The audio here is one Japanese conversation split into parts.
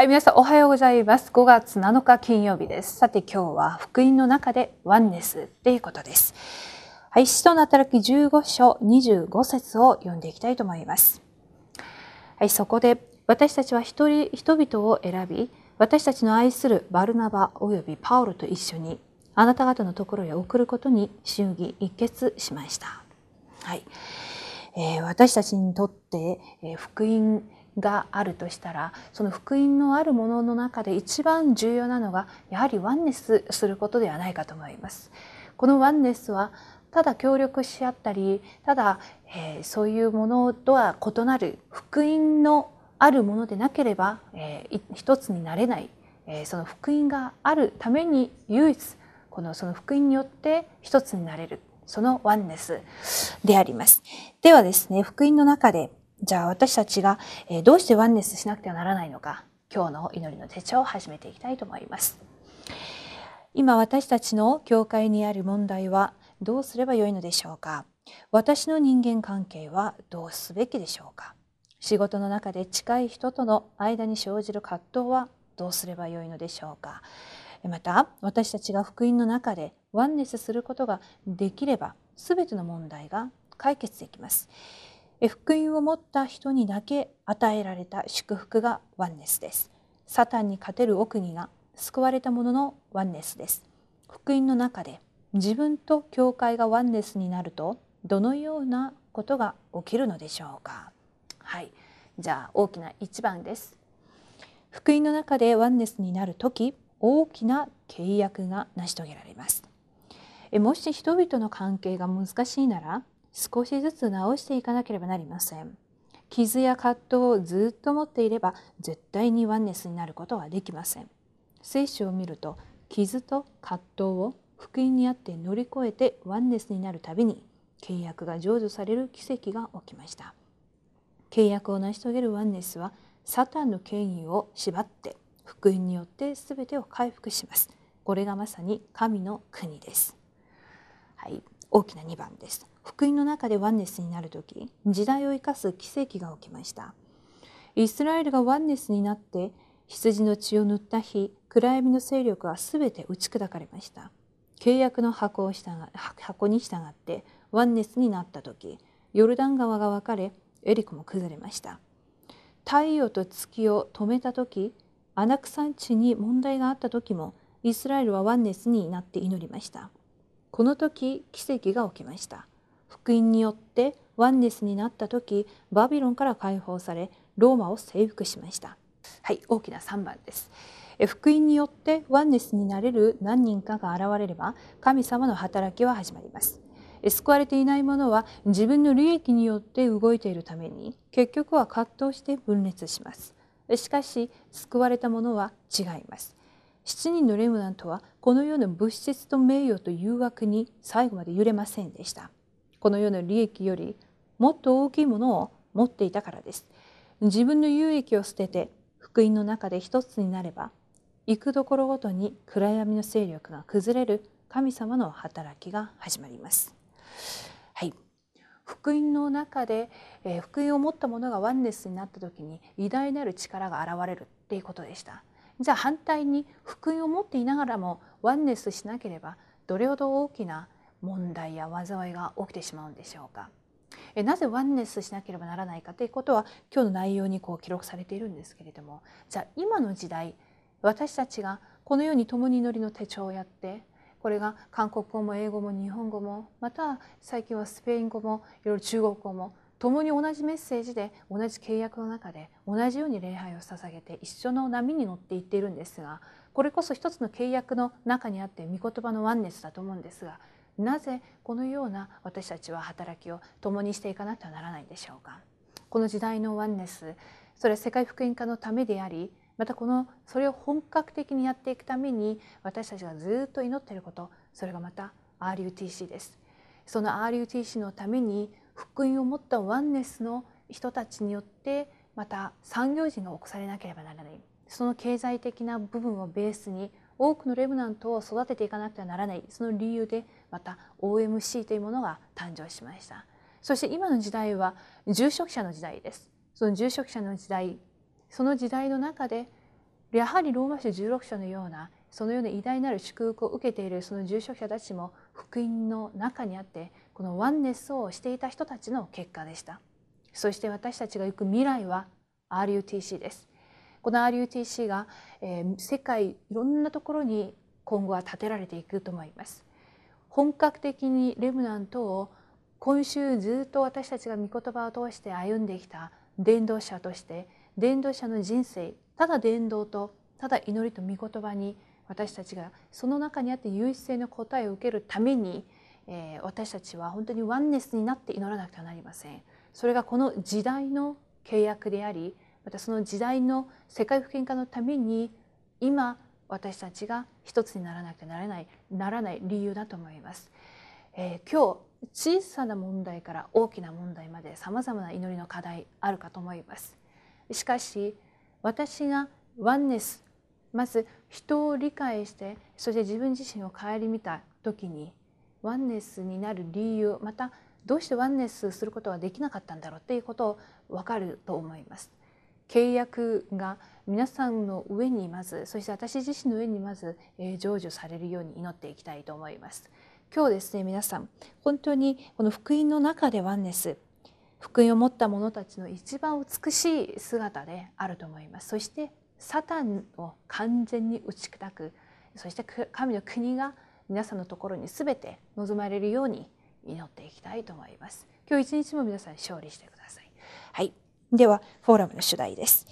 はい、皆さんおはようございます。5月7日金曜日です。さて今日は福音の中でワンネスっていうことです。はい、使徒の働き15章25節を読んでいきたいと思います。はい、そこで私たちは一人人々を選び、私たちの愛するバルナバおよびパウロと一緒にあなた方のところへ送ることに祝儀一決しました。はい、えー、私たちにとって、えー、福音があるとしたらその福音のあるものの中で一番重要なのがやはりワンネスすることではないかと思います。このワンネスはただ協力し合ったりただ、えー、そういうものとは異なる福音のあるものでなければ、えー、一つになれない、えー、その福音があるために唯一このその福音によって一つになれるそのワンネスであります。ではですね福音の中でじゃあ私たちがどうしてワンネスしなくてはならないのか今日の祈りの手帳を始めていきたいと思います。今私たちの教会にある問題はどうすればよいのでしょうか？私の人間関係はどうすべきでしょうか？仕事の中で近い人との間に生じる葛藤はどうすればよいのでしょうか？また私たちが福音の中でワンネスすることができれば全ての問題が解決できます。福音を持った人にだけ与えられた祝福がワンネスです。サタンに勝てる奥義が救われたもののワンネスです。福音の中で自分と教会がワンネスになるとどのようなことが起きるのでしょうかはい、じゃあ大きな一番です。福音の中でワンネスになる時大きな契約が成し遂げられます。もし人々の関係が難しいなら少しずつ直していかなければなりません。傷や葛藤をずっと持っていれば絶対にワンネスになることはできません。聖書を見ると傷と葛藤を福音にあって乗り越えてワンネスになるたびに契約が成就される奇跡が起きました。契約を成し遂げるワンネスはサタンの権威を縛って福音によって全てを回復します。これがまさに神の国です。はい、大きな2番です。福音の中でワンネスになる時時代を生かす奇跡が起きました。イスラエルがワンネスになって羊の血を塗った日暗闇の勢力は全て打ち砕かれました。契約の箱を従箱に従ってワンネスになった時ヨルダン川が分かれエリコも崩れました。太陽と月を止めた時アナクサン地に問題があった時もイスラエルはワンネスになって祈りました。この時奇跡が起きました。福音によってワンネスになった時バビロンから解放されローマを征服しました。はい大きな3番です。福音によってワンネスになれる何人かが現れれば神様の働きは始まります。救われていない者は自分の利益によって動いているために結局は葛藤して分裂します。しかし救われた者は違います。7人のレムナントはこのような物質と名誉と誘惑に最後まで揺れませんでした。この世の利益よりもっと大きいものを持っていたからです。自分の有益を捨てて福音の中で一つになれば行くところごとに暗闇の勢力が崩れる神様の働きが始まります。はい、福音の中で、えー、福音を持った者がワンネスになった時に偉大なる力が現れるっていうことでした。じゃあ反対に福音を持っていながらもワンネスしなければどれほど大きな問題や災いが起きてしまうんでしょうかえ。なぜワンネスしなければならないかということは今日の内容にこう記録されているんですけれどもじゃあ今の時代私たちがこのように共に祈りの手帳をやってこれが韓国語も英語も日本語もまた最近はスペイン語もいろいろ中国語も共に同じメッセージで同じ契約の中で同じように礼拝を捧げて一緒の波に乗っていっているんですがこれこそ一つの契約の中にあって御言葉のワンネスだと思うんですがなぜこのような私たちは働きを共にしていかなくてはならないでしょうか？この時代のワンネスそれは世界福音化のためでありまたこのそれを本格的にやっていくために私たちがずっと祈っていることそれがまた RUTC です。その RUTC のために福音を持ったワンネスの人たちによってまた産業人が起こされなければならない。その経済的な部分をベースに多くのレムナントを育てていかなくてはならないその理由でまた OMC というものが誕生しました。そして今の時代は住職者の時代です。その住職者の時代その時代の中でやはりローマ書16章のようなそのような偉大なる祝福を受けているその住職者たちも福音の中にあってこのワンネスをしていた人たちの結果でした。そして私たちが行く未来は RUTC です。この RUTC が、えー、世界いろんなところに今後は建てられていくと思います本格的にレムナントを今週ずっと私たちが御言葉を通して歩んできた伝道者として伝道者の人生ただ伝道とただ祈りと御言葉に私たちがその中にあって唯一性の答えを受けるために、えー、私たちは本当にワンネスになって祈らなくてはなりません。それがこの時代の契約でありまたその時代の世界福音化のために今私たちが一つにならなくてならないならない理由だと思います。えー、今日小さな問題から大きな問題までさまざまな祈りの課題あるかと思います。しかし私がワンネスまず人を理解してそして自分自身を顧みた時にワンネスになる理由またどうしてワンネスすることができなかったんだろうっていうことを分かると思います。契約が皆さんの上にまずそして私自身の上にまず、え成就されるように祈っていきたいと思います。今日ですね皆さん本当にこの福音の中でワンネス福音を持った者たちの一番美しい姿であると思います。そしてサタンを完全に打ち砕くそして神の国が皆さんのところに全て望まれるように祈っていきたいと思います。今日一日も皆さん勝利してください。はい。では、フォーラムの主題です。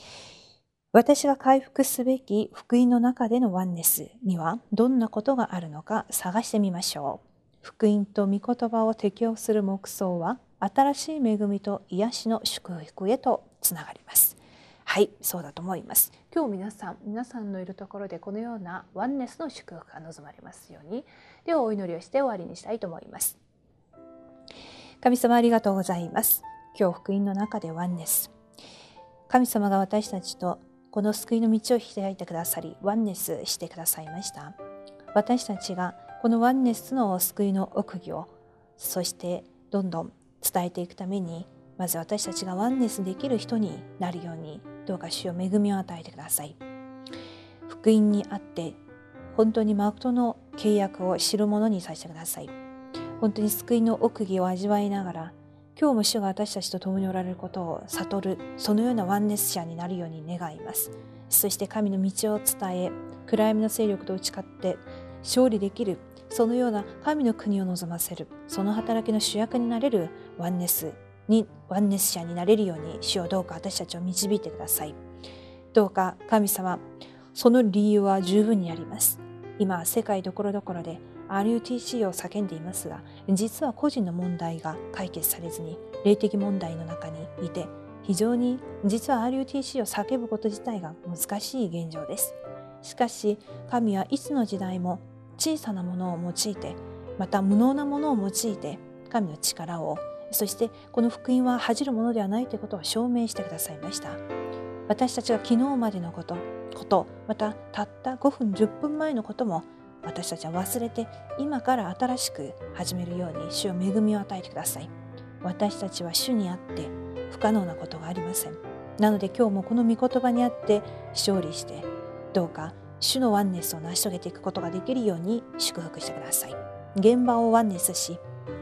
私が回復すべき福音の中でのワンネスにはどんなことがあるのか探してみましょう。福音と御言葉を適用する目想は新しい恵みと癒しの祝福へとつながります。はい、そうだと思います。今日皆さん、皆さんのいるところでこのようなワンネスの祝福が望まれますように、ではお祈りをして終わりにしたいと思います。神様ありがとうございます。今日福音の中でワンネス。神様が私たちとこの救いの道を開いてくださり、ワンネスしてくださいました。私たちがこのワンネスの救いの奥義を、そしてどんどん伝えていくために、まず私たちがワンネスできる人になるように、どうか主を恵みを与えてください。福音にあって、本当に誠の契約を知る者にさせてください。本当に救いの奥義を味わいながら、今日も主が私たちと共におられることを悟る、そのようなワンネス者になるように願います。そして神の道を伝え、暗闇の勢力と打ち勝って勝利できる、そのような神の国を望ませる、その働きの主役になれるワンネスに、ワンネス者になれるように、主をどうか私たちを導いてください。どうか神様、その理由は十分にあります。今、世界どころどころで RUTC を叫んでいますが、実は個人の問題が解決されずに、霊的問題の中にいて、非常に実は RUTC を叫ぶこと自体が難しい現状です。しかし、神はいつの時代も小さなものを用いて、また無能なものを用いて、神の力を、そしてこの福音は恥じるものではないということを証明してくださいました。私たちが昨日までのこと、ことまたたった5分10分前のことも私たちは忘れて今から新しく始めるように主を恵みを与えてください。私たちは主にあって不可能なことがありません。なので今日もこの御言葉にあって勝利してどうか主のワンネスを成し遂げていくことができるように祝福してください。現場をワンネスし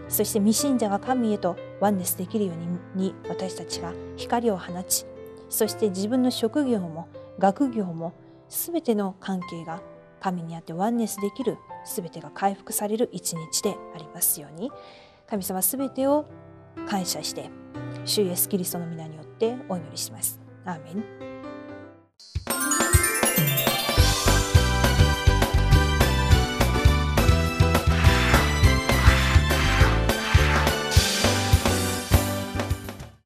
そして未信者が神へとワンネスできるように私たちが光を放ちそして自分の職業も学業も全ての関係が神にあってワンネスできる全てが回復される一日でありますように神様全てを感謝して主イエスキリストの皆によってお祈りします。アーメン